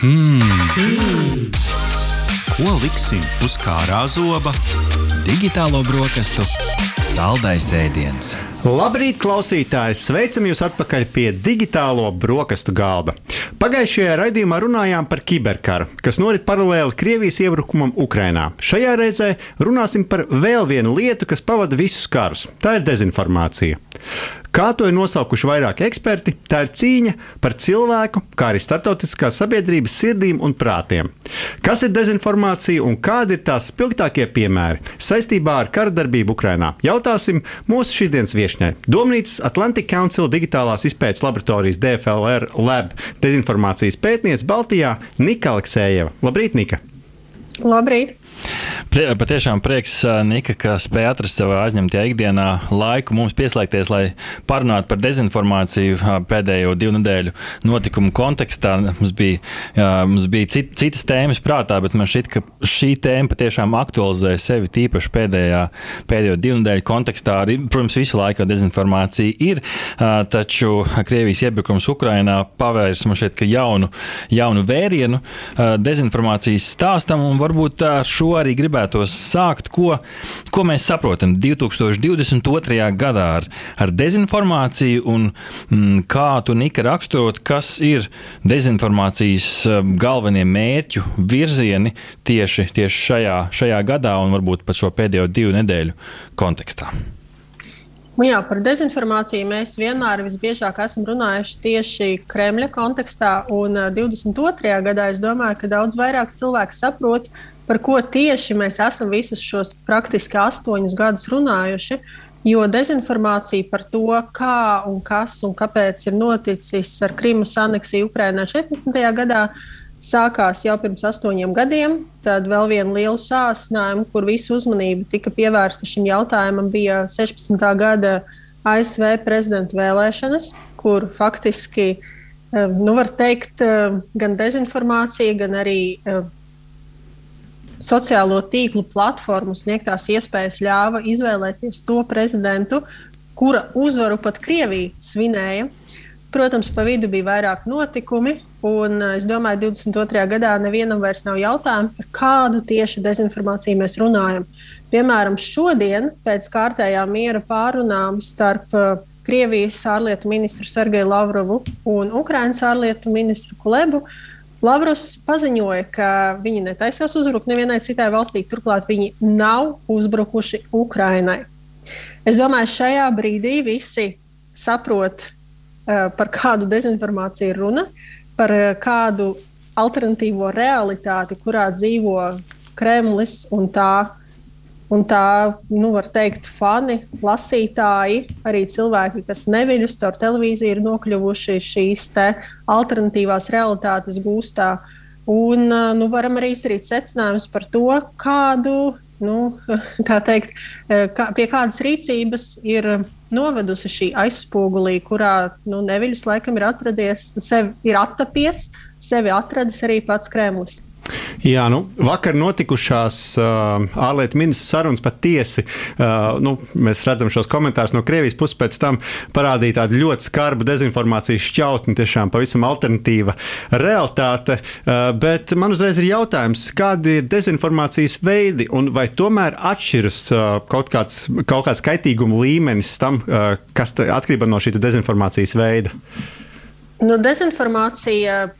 Hmm. Ko liksim uz kārā zoba? Digitālo brokastu saldais ēdiens. Labrīt, klausītāji! Sveicam jūs atpakaļ pie digitālo brokastu galda. Pagājušajā raidījumā runājām par kiberkaru, kas norit paralēli Krievijas iebrukumam Ukrajinā. Šajā reizē runāsim par vēl vienu lietu, kas pavada visus karus. Tā ir dezinformācija. Kā to ir nosaukuši vairāki eksperti, tā ir cīņa par cilvēku, kā arī starptautiskās sabiedrības sirdīm un prātiem. Kas ir dezinformācija un kādi ir tās spilgtākie piemēri saistībā ar kara darbību Ukrajinā? Jautāsim mūsu šīsdienas viesņai. Domnīcas Atlantic Council digitālās izpētes laboratorijas DFLR Lab dezinformācijas pētniece Baltijā Nika Aleksējeva. Labrīt, Nika! Labrīt! Prie, patiešām prieks, Nika, ka spēj atrast savā aizņemtajā ikdienā laiku mums pieslēgties, lai parunātu par dezinformāciju pēdējo divu nedēļu notikumu kontekstā. Mums bija, mums bija cit, citas tēmas prātā, bet man šķiet, ka šī tēma patiešām aktualizē sevi tīpaši pēdējā, pēdējo divu nedēļu kontekstā. Arī, protams, visu laiku dezinformācija ir, taču Krievijas iebrukums Ukrainā pavērs man ka jaunu, jaunu vērienu dezinformācijas stāstam un varbūt ar šo arī gribētos sākt. Ko, ko mēs saprotam 2022. gadā ar, ar dezinformāciju un mm, kā tu Nika raksturot, kas ir dezinformācijas um, galvenie mērķu virzieni tieši, tieši šajā, šajā gadā un varbūt pat šo pēdējo divu nedēļu kontekstā. Nu jā, par dezinformāciju mēs vienmēr visbiežāk esam runājuši tieši Kremļa kontekstā. Un 22. gadā es domāju, ka daudz vairāk cilvēku saprot, par ko tieši mēs esam visus šos praktiski astoņus gadus runājuši. Jo dezinformācija par to, kā un kas un kāpēc ir noticis ar Krimas aneksiju Ukrajinā 14. gadā, sākās jau pirms astoņiem gadiem. Tad vēl viena liela sācinājuma, kur visu uzmanību tika pievērsta šim jautājumam, bija 16. gada ASV prezidenta vēlēšanas, kur faktiski, eh, nu, var teikt, eh, gan dezinformācija, gan arī eh, sociālo tīklu platformu sniegtās iespējas ļāva izvēlēties to prezidentu, kura uzvaru pat Krievija svinēja. Protams, pa vidu bija vairāk notikumi, un es domāju, ka 22. gadā nevienam vairs nav jautājumu, par kādu tieši dezinformāciju mēs runājam. Piemēram, šodien pēc kārtējā miera pārunām starp Krievijas ārlietu ministru Sergeju Lavrovu un Ukraiņas ārlietu ministru Kulebu uh, Lavros paziņoja, ka viņi netaisās uzbrukt nevienai citai valstī, turklāt viņi nav uzbrukuši Ukrainai. Es domāju, šajā brīdī visi saprot, uh, par kādu dezinformāciju ir runa, par uh, kādu alternatīvo realitāti, kurā dzīvo Kremlis un tā Un tā, nu, var teikt, fani, lasītāji, arī cilvēki, kas neviļus caur televīziju, ir nokļuvuši šīs alternatīvās realitātes gūstā. Un nu, varam arī izdarīt secinājumus par to, kādu, nu, teikt, kā, pie kādas rīcības ir novedusi šī aizspogulī, kurā nu, neviļus laikam ir atradies, sevi ir attapies, sevi atradis arī pats Kremlis. Jā, nu, vakar notikušās uh, ārlietu ministru sarunas patiesi. Uh, nu, mēs redzam šos komentārus no Krievijas puses, pēc tam parādīja tādu ļoti skarbu dezinformācijas šķautni, tiešām pavisam alternatīva realitāte. Uh, bet man uzreiz ir jautājums, kādi ir dezinformācijas veidi un vai tomēr atšķiras uh, kaut kāds, kaut kāds kaitīguma līmenis tam, uh, kas atkarībā no šī dezinformācijas veida? Nu, dezinformācija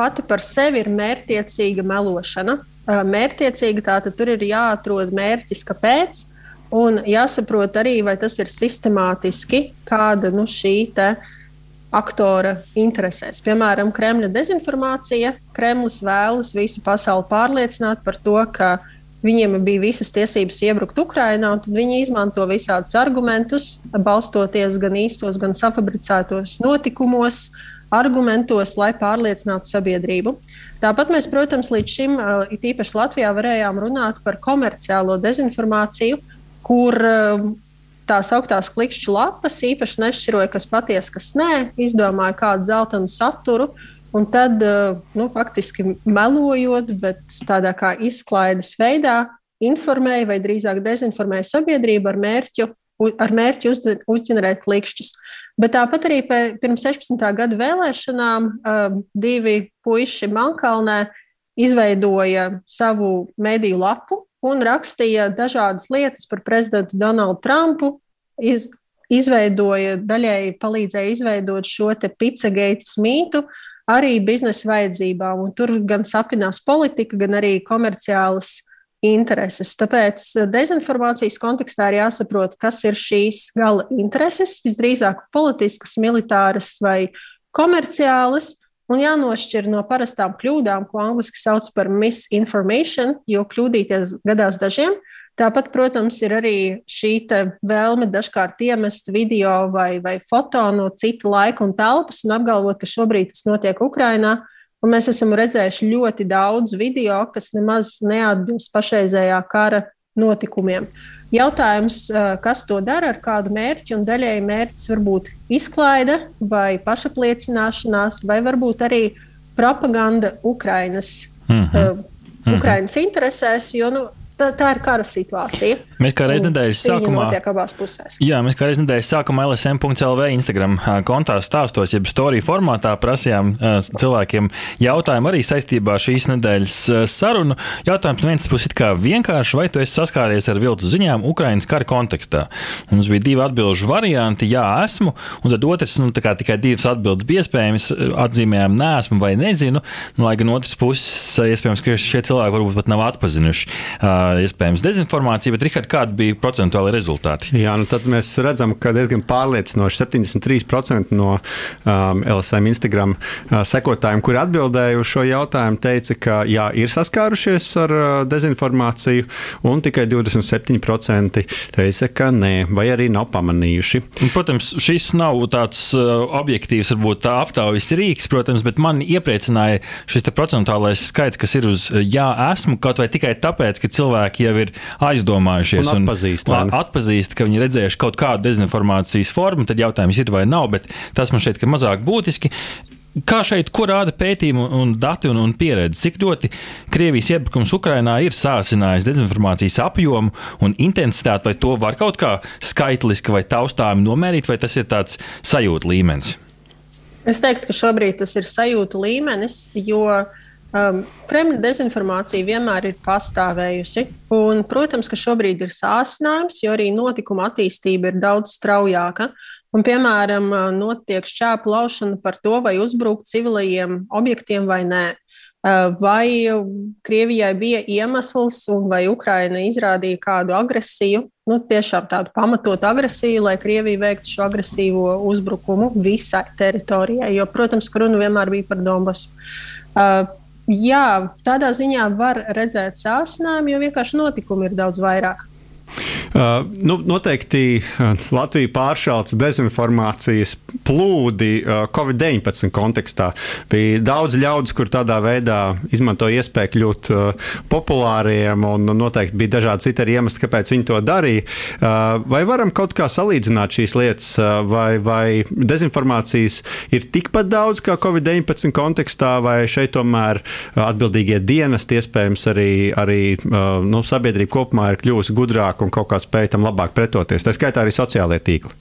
pati par sevi ir mērķtiecīga melošana. Mērķtiecīga tātad tur ir jāatrod mērķis, kāpēc. Un jāsaprot arī, vai tas ir sistemātiski, kāda nu, šī aktora interesēs. Piemēram, Kremļa dezinformācija. Kremlis vēlas visu pasauli pārliecināt par to, ka viņiem bija visas tiesības iebrukt Ukrajinā, un viņi izmanto visādus argumentus, balstoties gan īstos, gan safabricētos notikumos, uh, argumentos, lai pārliecinātu sabiedrību. Tāpat mēs, protams, līdz šim, it īpaši Latvijā, varējām runāt par komerciālo dezinformāciju, kur tās augtās klikšķu lapas īpaši nešķiroja, kas patiesi, kas nē, izdomāja kādu zeltainu saturu. Un tad, nu, faktiski melojot, bet tādā kā izklaides veidā, informēja vai drīzāk dezinformēja sabiedrību ar mērķu ar mērķi uz, uzģenerēt klikšķus. Bet tāpat arī pirms 16. gada vēlēšanām um, divi puiši Mankalnē izveidoja savu mediju lapu un rakstīja dažādas lietas par prezidentu Donaldu Trumpu. Iz, izveidoja, daļēji palīdzēja izveidot šo pizzageitas mītu arī biznesa vajadzībām. Un tur gan sapinās politika, gan arī komerciālas intereses. Tāpēc eh, dezinformācijas kontekstā ir jāsaprot, kas ir šīs gala intereses, visdrīzāk politiskas, militāras vai komerciālas. Un jānošķir no parastām kļūdām, ko angļuiski sauc par misinformation, jo kļūdīties gadās dažiem. Tāpat, protams, ir arī šī vēlme dažkārt iemest video vai, vai foto no cita laika un telpas un apgalvot, ka šobrīd tas notiek Ukrajinā. Un mēs esam redzējuši ļoti daudz video, kas nemaz neatbilst pašreizējā kara notikumiem. Jautājums, kas to dara, ar kādu mērķi, un daļēji mērķis var būt izklaide vai pašapliecināšanās, vai varbūt arī propaganda Ukrainas, mm -hmm. uh, Ukrainas interesēs, jo nu, tā, tā ir kara situācija. Mēs kā reizes nedēļas sākumā, jā, mēs kā reizes nedēļas sākumā LSM.CLV Instagram kontā stāstos, jeb storiju formātā prasījām cilvēkiem jautājumu arī saistībā ar šīs nedēļas sarunu. Jautājums vienas puses ir kā vienkārši, vai tu esi saskāries ar viltu ziņām Ukraiņas kara kontekstā? Mums bija divi atbildžu varianti, jā, esmu, un tad otrs, nu, kā, tikai divas atbildes bija iespējams, atzīmējām, nesmu vai nezinu, nu, lai gan otrs puses, iespējams, ka šie cilvēki varbūt pat nav atpazinuši iespējams dezinformācija, bet Rihard, kādi bija procentuāli rezultāti? Jā, nu tad mēs redzam, ka diezgan pārliecinoši 73% no um, LSM Instagram uh, sekotājiem, kuri atbildēja uz šo jautājumu, teica, ka jā, ir saskārušies ar uh, dezinformāciju, un tikai 27% teica, ka nē, vai arī nav pamanījuši. Un, protams, šis nav tāds uh, objektīvs, varbūt tā aptaujas rīks, protams, bet man iepriecināja šis procentuālais skaits, kas ir uz jā, esmu, kaut vai tikai tāpēc, ka cilvēki cilvēki jau ir aizdomājušies un atpazīst, un atpazīst ka viņi ir redzējuši kaut kādu dezinformācijas formu. Tad jautājums ir vai nav, bet tas man šķiet, ka mazāk būtiski. Kā šeit, ko rāda pētījumi un dati un, un pieredze? Cik ļoti Krievijas iebrukums Ukrajinā ir sācinājis dezinformācijas apjomu un intensitāti, vai to var kaut kā skaitliski vai taustāmi nomērīt, vai tas ir tāds sajūta līmenis? Es teiktu, ka šobrīd tas ir sajūta līmenis, jo uh, Um, Kremļa dezinformācija vienmēr ir pastāvējusi. Un, protams, ka šobrīd ir sācinājums, jo arī notikuma attīstība ir daudz straujāka. Un, piemēram, notiek šķēpu laušana par to, vai uzbrukt civilajiem objektiem vai nē. Uh, vai Krievijai bija iemesls, vai Ukraina izrādīja kādu agresiju, nu, tiešām tādu pamatotu agresiju, lai Krievija veiktu šo agresīvo uzbrukumu visai teritorijai. Jo, protams, runa vienmēr bija par Donbasu. Jā, tādā ziņā var redzēt sāsinājumu, jo vienkārši notikumi ir daudz vairāk. Uh, nu, noteikti uh, Latvija pāršāls dezinformācijas plūdi uh, Covid-19 kontekstā. Bija daudz ļaudis, kur tādā veidā izmantoja iespēju kļūt uh, populāriem, un noteikti bija dažādi citi iemesli, kāpēc viņi to darīja. Uh, vai varam kaut kā salīdzināt šīs lietas, uh, vai, vai dezinformācijas ir tikpat daudz kā Covid-19 kontekstā, vai šeit tomēr atbildīgie dienesti, iespējams, arī, arī nu, sabiedrība kopumā ir kļuvusi gudrāka un kaut kā spēj tam labāk pretoties. Tā skaitā arī sociālajie tīkli.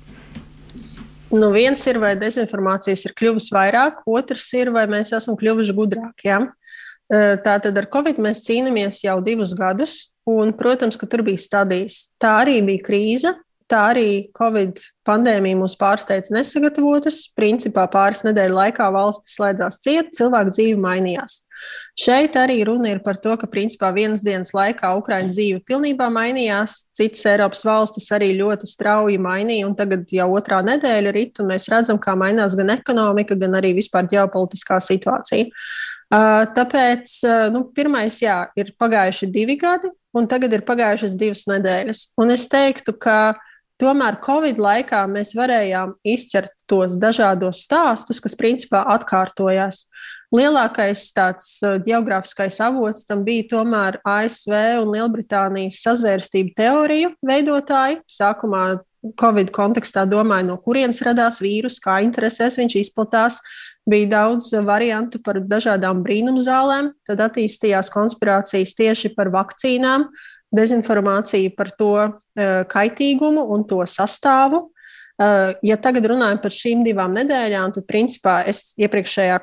Nu, viens ir, vai dezinformācijas ir kļuvusi vairāk, otrs ir, vai mēs esam kļuvuši gudrāki. Ja? Tātad ar Covid mēs cīnāmies jau divus gadus, un, protams, ka tur bija stadijas. Tā arī bija krīze, tā arī Covid pandēmija mūs pārsteidza nesagatavotus. Principā pāris nedēļu laikā valsts slēdzās ciet, cilvēku dzīve mainījās. Šeit arī runa ir par to, ka principā vienas dienas laikā Ukraiņu dzīve pilnībā mainījās. Citas Eiropas valstis arī ļoti strauji mainīja, un tagad jau otrā nedēļa rit, un mēs redzam, kā mainās gan ekonomika, gan arī vispār ģeopolitiskā situācija. Tāpēc nu, pirmais, jā, ir pagājuši divi gadi, un tagad ir pagājušas divas nedēļas. Un es teiktu, ka Tomēr Covid laikā mēs varējām izcert tos dažādos stāstus, kas principā atkārtojās. Lielākais tāds uh, geogrāfiskais avots tam bija tomēr ASV un Lielbritānijas sazvērstību teoriju veidotāji. Sākumā Covid kontekstā domāja, no kurienes radās vīrus, kā interesēs viņš izplatās. Bija daudz variantu par dažādām brīnumzālēm, tad attīstījās konspirācijas tieši par vakcīnām, dezinformācija par to kaitīgumu un to sastāvu. Ja tagad runājam par šīm divām nedēļām, tad principā es iepriekšējā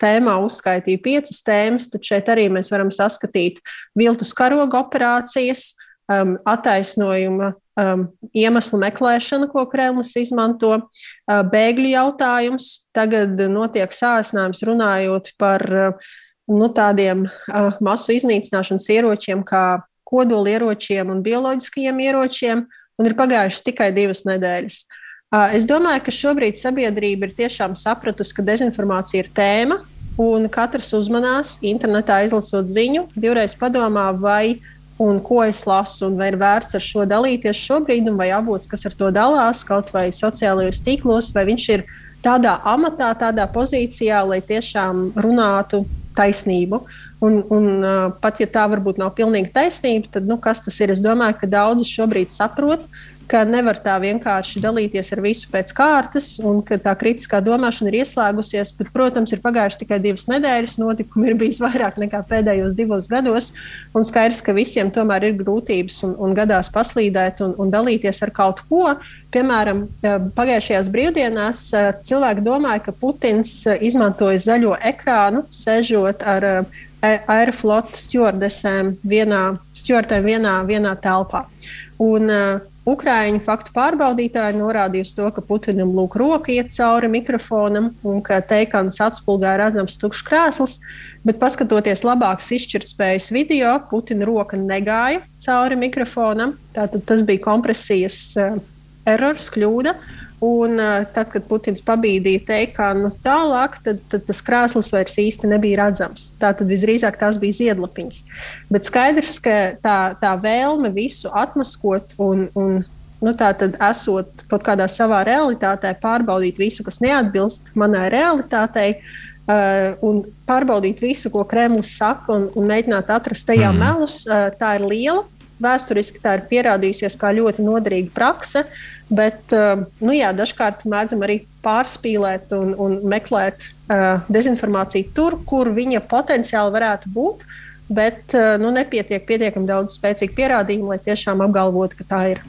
tēmā uzskaitīju piecas tēmas, tad šeit arī mēs varam saskatīt viltus karoga operācijas, um, attaisnojuma um, iemeslu meklēšanu, ko Kremlis izmanto, uh, bēgļu jautājums. Tagad notiek sāsinājums runājot par uh, nu, tādiem uh, masu iznīcināšanas ieročiem, kā kodolieročiem un bioloģiskajiem ieročiem, un ir pagājušas tikai divas nedēļas. Uh, es domāju, ka šobrīd sabiedrība ir tiešām sapratusi, ka dezinformācija ir tēma, un katrs uzmanās internetā izlasot ziņu, divreiz padomā, vai uh, un ko es lasu, un vai ir vērts ar šo dalīties šobrīd, vai avots, kas ar to dalās, kaut vai sociālajos tīklos, vai viņš ir tādā amatā, tādā pozīcijā, lai tiešām runātu taisnību. Un, un pat ja tā varbūt nav pilnīgi taisnība, tad nu, kas tas ir? Es domāju, ka daudzi šobrīd saprot, ka nevar tā vienkārši dalīties ar visu pēc kārtas, un ka tā kritiskā domāšana ir ieslēgusies. Bet, protams, ir pagājušas tikai divas nedēļas, notikumi ir bijis vairāk nekā pēdējos divos gados. Un skaidrs, ka visiem tomēr ir grūtības un, un gadās paslīdēt un, un dalīties ar kaut ko. Piemēram, eh, pagājušajās brīvdienās eh, cilvēki domāja, ka Putins eh, izmantoja zaļo ekrānu, sēžot ar aeroflotes stjordesēm vienā, vienā, vienā telpā. Un, uh, Ukrāņu faktu pārbaudītāji norādījusi to, ka Putinam lūk roka iet cauri mikrofonam un ka teikans atspulgā redzams tukšs krēsls, bet paskatoties labākas izšķirtspējas video, Putina roka negāja cauri mikrofonam. Tātad tas bija kompresijas uh, erors, kļūda. Un, tad, kad Putins pabīdīja teikānu tālāk, tad, tad tas krāslis vairs īsti nebija redzams. Tā tad visdrīzāk tās bija ziedlapiņas. Bet skaidrs, ka tā, tā vēlme visu atmaskot un, un nu, tā tad esot kaut kādā savā realitātē, pārbaudīt visu, kas neatbilst manai realitātei. Uh, un pārbaudīt visu, ko Kremlis saka, un, un mēģināt atrast tajā mm. melus, uh, tā ir liela. Vēsturiski tā ir pierādījusies kā ļoti noderīga praksa. Uh, Bet uh, nu, jā, dažkārt mēdzam arī pārspīlēt un, un meklēt uh, dezinformāciju tur, kur viņa potenciāli varētu būt. Uh, bet eh, nu, nepietiek pietiekami daudz spēcīgu pierādījumu, lai tiešām apgalvotu, ka tā ir.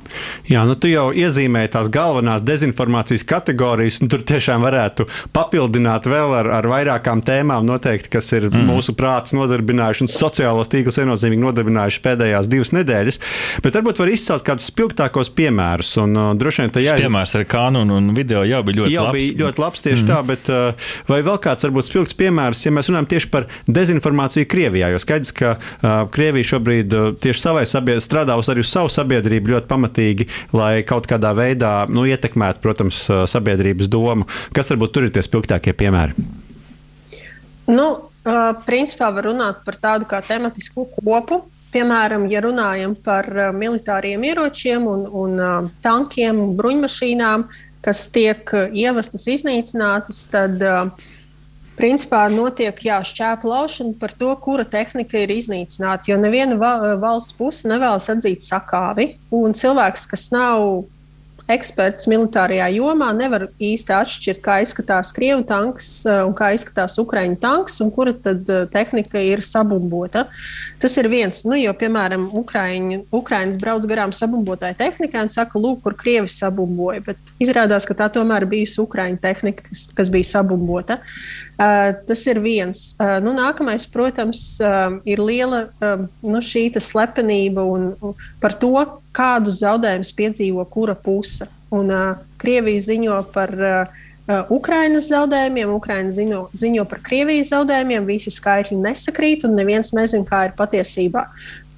Jā, nu tu jau iezīmēji tās galvenās dezinformācijas kategorijas, un tur tiešām varētu papildināt vēl ar, ar vairākām tēmām, noteikti, kas ir mm. mūsu prāts nodarbinājuši un sociālos tīklus viennozīmīgi nodarbinājuši pēdējās divas nedēļas. Bet varbūt var izcelt kādus spilgtākos piemērus. Un, uh, droši vien tā jāiz... piemērs ar kanonu un video jau bija ļoti jau labs. Bija ļoti labs tieši mm. tā, bet uh, vai vēl kāds varbūt spilgts piemērs, ja mēs runājam tieši par dezinformāciju Krievijā, jo skaidrs, skaidrs, ka Krievija šobrīd tieši savai sabiedrībai strādājusi arī uz savu sabiedrību ļoti pamatīgi, lai kaut kādā veidā nu, ietekmētu, protams, sabiedrības domu. Kas varbūt tur ir tie spilgtākie piemēri? Nu, principā var runāt par tādu kā tematisku kopu. Piemēram, ja runājam par militāriem ieročiem un, un tankiem un bruņmašīnām, kas tiek ievestas, iznīcinātas, tad uh, principā notiek jā, šķēpa laušana par to, kura tehnika ir iznīcināta. Jo neviena valsts puse nevēlas atzīt sakāvi. Un cilvēks, kas nav eksperts militārajā jomā nevar īsti atšķirt, kā izskatās krievu tanks eh, un kā izskatās ukraiņu tanks, un kura tad eh, tehnika ir sabumbota. Tas ir viens, nu, jo, piemēram, Ukraiņi, Ukraiņas brauc garām sabumbotai tehnikai un saka, lūk, kur krievi sabumboja, bet izrādās, ka tā tomēr bija ukraiņu tehnika, kas, kas bija sabumbota. Uh, tas ir viens. Uh, nu, nākamais, protams, uh, ir liela nu, šī slepenība par to, kādus zaudējumus piedzīvo kura puse. Un, Krievija ziņo par Ukraiņas zaudējumiem, Ukraiņa ziņo, ziņo par Krievijas zaudējumiem. Visi skaitļi nesakrīt, un neviens nezina, kā ir patiesībā.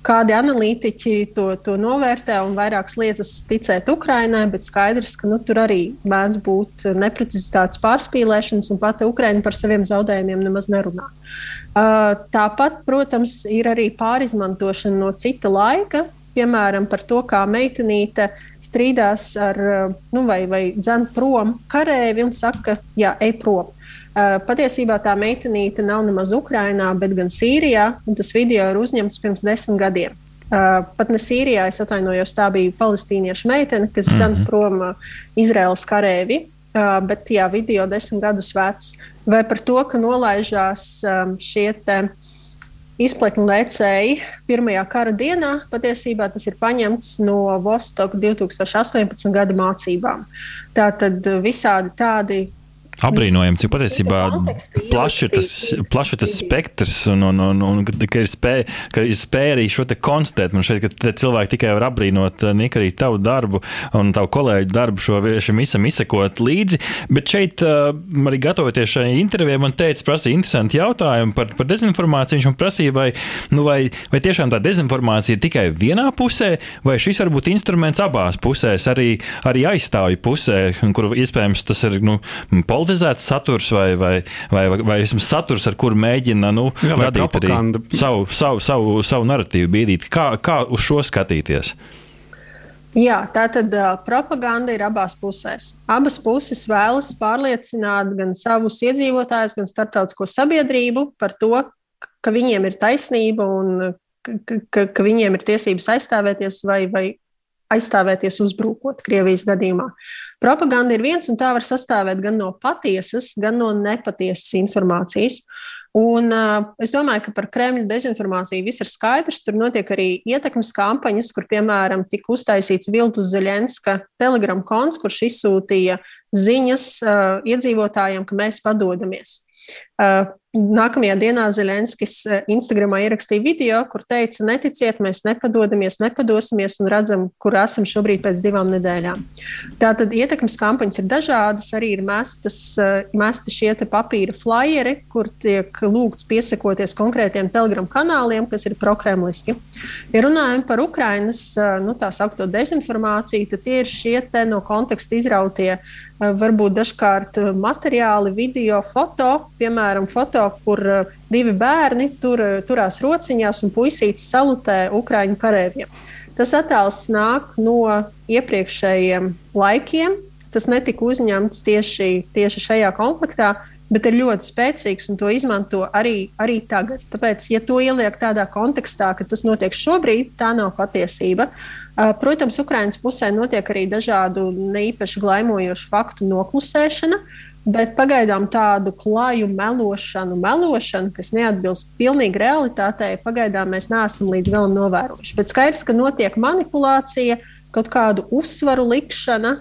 Kādi analītiķi to, to novērtē un vairākas lietas ticēt Ukraiņai, bet skaidrs, ka nu, tur arī mēdz būt neprecizitātes pārspīlēšanas, un pati Ukraiņa par saviem zaudējumiem nemaz nerunā. Uh, tāpat, protams, ir arī pārizmantošana no cita laika, piemēram, par to, kā meitenīte strīdās ar, nu, vai, vai dzēnu prom karēvi un saka, jā, ej prom. Patiesībā tā meitenīte nav nemaz Ukrajinā, bet gan Sīrijā, tas video ir uzņemts pirms desmit gadiem. Uh, pat ne Sīrijā, es atvainojos, tā bija palestīniešu meitene, kas mm -hmm. dzēna prom uh, Izraels karēvi. Uh, bet jā, video desmit gadus vecs. Vai par to, ka nolaižās um, šie te, izpletni lecēji pirmajā kara dienā. Patiesībā tas ir paņemts no Vostoka 2018. gada mācībām. Tātad visādi tādi Apbrīnojami, cik patiesībā plaši ir tas, plaši tas spektrs, un, un, un, un ka ir spēja, ka ir spēja arī šo te konstatēt. Man šeit, ka cilvēki tikai var apbrīnot eh, Nika arī tavu darbu un tavu kolēģu darbu šo šim visam izsekot līdzi. Bet šeit uh, arī gatavoties šai intervijai, man teica, prasīja interesanti jautājumi par, par dezinformāciju. Viņš man prasīja, vai, nu vai, vai tiešām tā dezinformācija ir tikai vienā pusē, vai šis var būt instruments abās pusēs, arī, arī aizstāvju pusē, kur iespējams tas ir nu, politiski politizēts saturs vai, vai, vai, vai, vai saturs, ar kuru mēģina nu, Jā, radīt propaganda. arī savu, savu, savu, savu narratīvu, bīdīt. Kā, kā uz šo skatīties? Jā, tā tad uh, propaganda ir abās pusēs. Abas puses vēlas pārliecināt gan savus iedzīvotājus, gan starptautisko sabiedrību par to, ka viņiem ir taisnība un ka, ka, ka viņiem ir tiesības aizstāvēties vai, vai aizstāvēties uzbrukot Krievijas gadījumā. Propaganda ir viens, un tā var sastāvēt gan no patiesas, gan no nepatiesas informācijas. Un, uh, es domāju, ka par Kremļa dezinformāciju viss ir skaidrs. Tur notiek arī ietekmes kampaņas, kur, piemēram, tika uztaisīts Viltus Zelenska telegram konts, kurš izsūtīja ziņas uh, iedzīvotājiem, ka mēs padodamies. Nākamajā dienā Zelenskis Instagramā ierakstīja video, kur teica, neticiet, mēs nepadodamies, nepadosimies un redzam, kur esam šobrīd pēc divām nedēļām. Tātad ietekmes kampaņas ir dažādas, arī ir mestas, mesti šie papīra flyeri, kur tiek lūgts piesakoties konkrētiem telegram kanāliem, kas ir prokremliski. Ja runājam par Ukrainas eh, nu, tā saucamo dezinformāciju, tad tie ir šie no konteksta izrautie varbūt dažkārt materiāli, video, foto, piemēram, foto foto, kur eh, divi bērni tur, eh, turās rociņās un puisītis salutē Ukrāņu karavīriem. Tas attēls nāk no iepriekšējiem laikiem. Tas netika uzņemts tieši, tieši šajā konfliktā, bet ir ļoti spēcīgs un to izmanto arī, arī tagad. Tāpēc, ja to ieliek tādā kontekstā, ka tas notiek šobrīd, tā nav patiesība. Eh, protams, Ukraiņas pusē notiek arī dažādu neīpaši glaimojošu faktu noklusēšana. Uh, Bet pagaidām tādu klaju melošanu, melošanu, kas neatbilst pilnīgi realitātei, pagaidām mēs neesam līdz galam novērojuši. Bet skaidrs, ka notiek manipulācija, kaut kādu uzsvaru likšana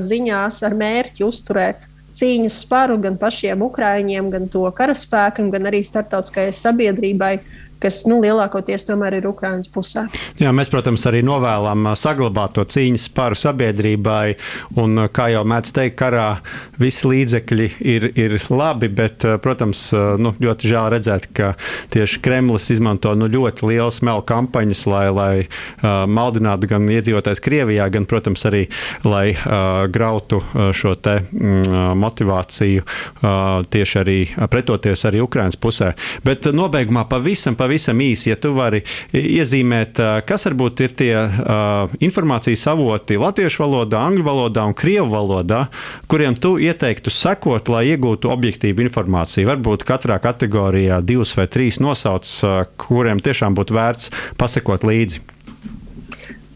ziņās ar mērķi uzturēt cīņas sparu gan pašiem ukrāņiem, gan to karaspēkam, gan arī starptautiskajai sabiedrībai. Kas nu, lielākoties tomēr ir Ukraiņas pusē. Jā, mēs, protams, arī novēlam saglabāt to cīņas paru sabiedrībai. Un, kā jau mēdz teikt, karā visi līdzekļi ir, ir labi, bet, protams, nu, ļoti žēl redzēt, ka tieši Kremlis izmanto nu, ļoti lielas melu kampaņas, lai, lai uh, maldinātu gan iedzīvotājs Krievijā, gan, protams, arī lai uh, grautu šo te mm, motivāciju uh, tieši arī pretoties arī Ukraiņas pusē. Bet nobeigumā pavisam, pavisam pavisam īsi, ja tu vari iezīmēt, kas varbūt ir tie uh, informācijas avoti latviešu valodā, angļu valodā un krievu valodā, kuriem tu ieteiktu sekot, lai iegūtu objektīvu informāciju. Varbūt katrā kategorijā divus vai trīs nosauc, uh, kuriem tiešām būtu vērts pasekot līdzi.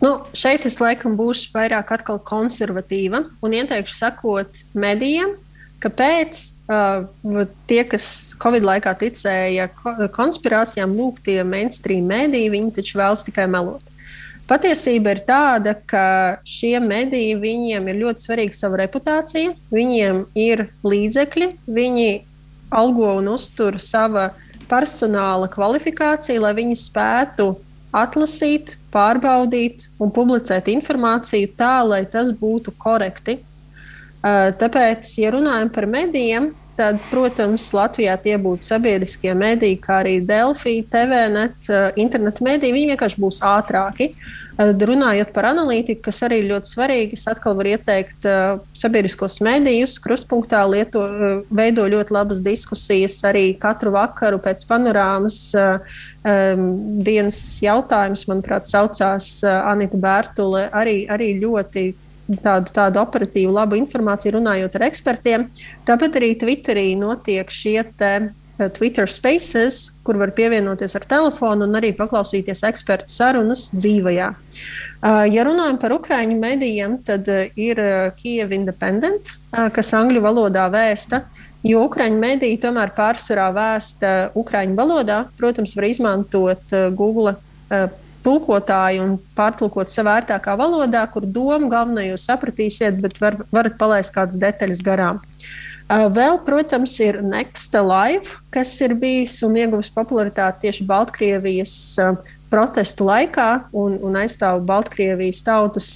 Nu, šeit es laikam būšu vairāk konservatīva un ieteikšu sekot medijiem, Kāpēc uh, tie, kas Covid laikā ticēja konspirācijām, lūk, tie mainstream mēdīji, viņi taču vēlas tikai melot. Patiesība ir tāda, ka šie mediji viņiem ir ļoti svarīga sava reputācija, viņiem ir līdzekļi, viņi algo un uztur sava personāla kvalifikāciju, lai viņi spētu atlasīt, pārbaudīt un publicēt informāciju tā, lai tas būtu korekti tāpēc, ja runājam par medijiem, tad, protams, Latvijā tie būtu sabiedriskie mediji, kā arī Delfī, TVNet, eh, internetu mediji. Viņi vienkārši būs ātrāki. Eh, runājot par analītiku, kas arī ir ļoti svarīgi, es atkal varu ieteikt uh, sabiedriskos medijus. Kruspunktā lieto, uh, veido ļoti labas diskusijas arī katru vakaru pēc panorāmas. Uh, um, dienas jautājums, manuprāt, saucās uh, Anita Bērtule. Arī, arī ļoti tādu, tādu operatīvu, labu informāciju runājot ar ekspertiem. Tāpat arī Twitterī notiek šie te, uh, Twitter spaces, kur var pievienoties ar telefonu un arī paklausīties ekspertu sarunas dzīvajā. Uh, ja runājam par ukraiņu medijiem, tad uh, ir Kiev Independent, kas angļu valodā vēsta, jo Ukrāņu mediji tomēr pārsvarā vēsta Ukrāņu valodā. Protams, var izmantot Google tulkotāju un pārtulkot savā ērtākā valodā, kur domu galvenā jūs sapratīsiet, bet var, varat palaist kādas detaļas garām. Vēl, protams, ir Next Live, kas ir bijis un ieguvis popularitāti tieši Baltkrievijas protestu laikā un, un aizstāv Baltkrievijas tautas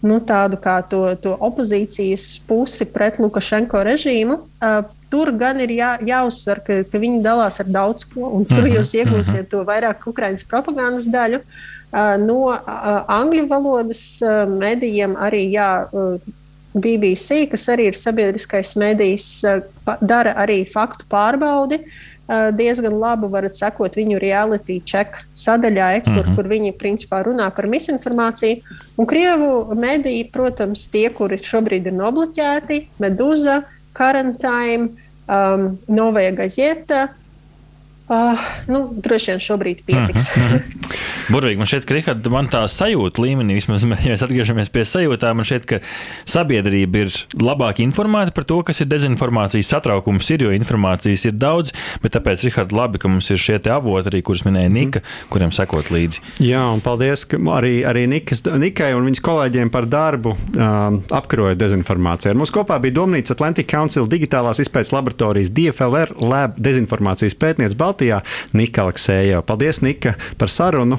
nu, tādu kā to, to opozīcijas pusi pret Lukašenko režīmu. Tur gan ir jā, jāuzsver, ka, ka viņi dalās ar daudz ko, un tur mhm, jūs iegūsiet mhm. to vairāk Ukraiņas propagandas daļu. No angļu valodas medijiem arī jā, BBC, kas arī ir sabiedriskais medijs, dara arī faktu pārbaudi. Diezgan labi varat sekot viņu reality check sadaļai, kur, mm -hmm. kur viņi principā runā par misinformāciju. Un Krievu mediji, protams, tie, kuri šobrīd ir nobloķēti, Meduza, Quarantine, um, Novaja Gazeta. Uh, nu, droši vien šobrīd pietiks. Mm -hmm. Burvīgi, man šķiet, ka Richard, man tā sajūta līmenī, vismaz, ja mēs atgriežamies pie sajūtām, man šķiet, ka sabiedrība ir labāk informēta par to, kas ir dezinformācijas satraukums, ir, jo informācijas ir daudz, bet tāpēc, Richard, labi, ka mums ir šie avoti, arī, kurus minēja Nika, mm. kuriem sekot līdzi. Jā, un paldies arī, arī Nikas, Nikai un viņas kolēģiem par darbu um, apkarojot dezinformāciju. Ar mums kopā bija Domnīca Atlantic Council digitālās izpētes laboratorijas DFLR Lab dezinformācijas pētniece Baltijā Nika Aleksēja. Paldies, Nika, par sarunu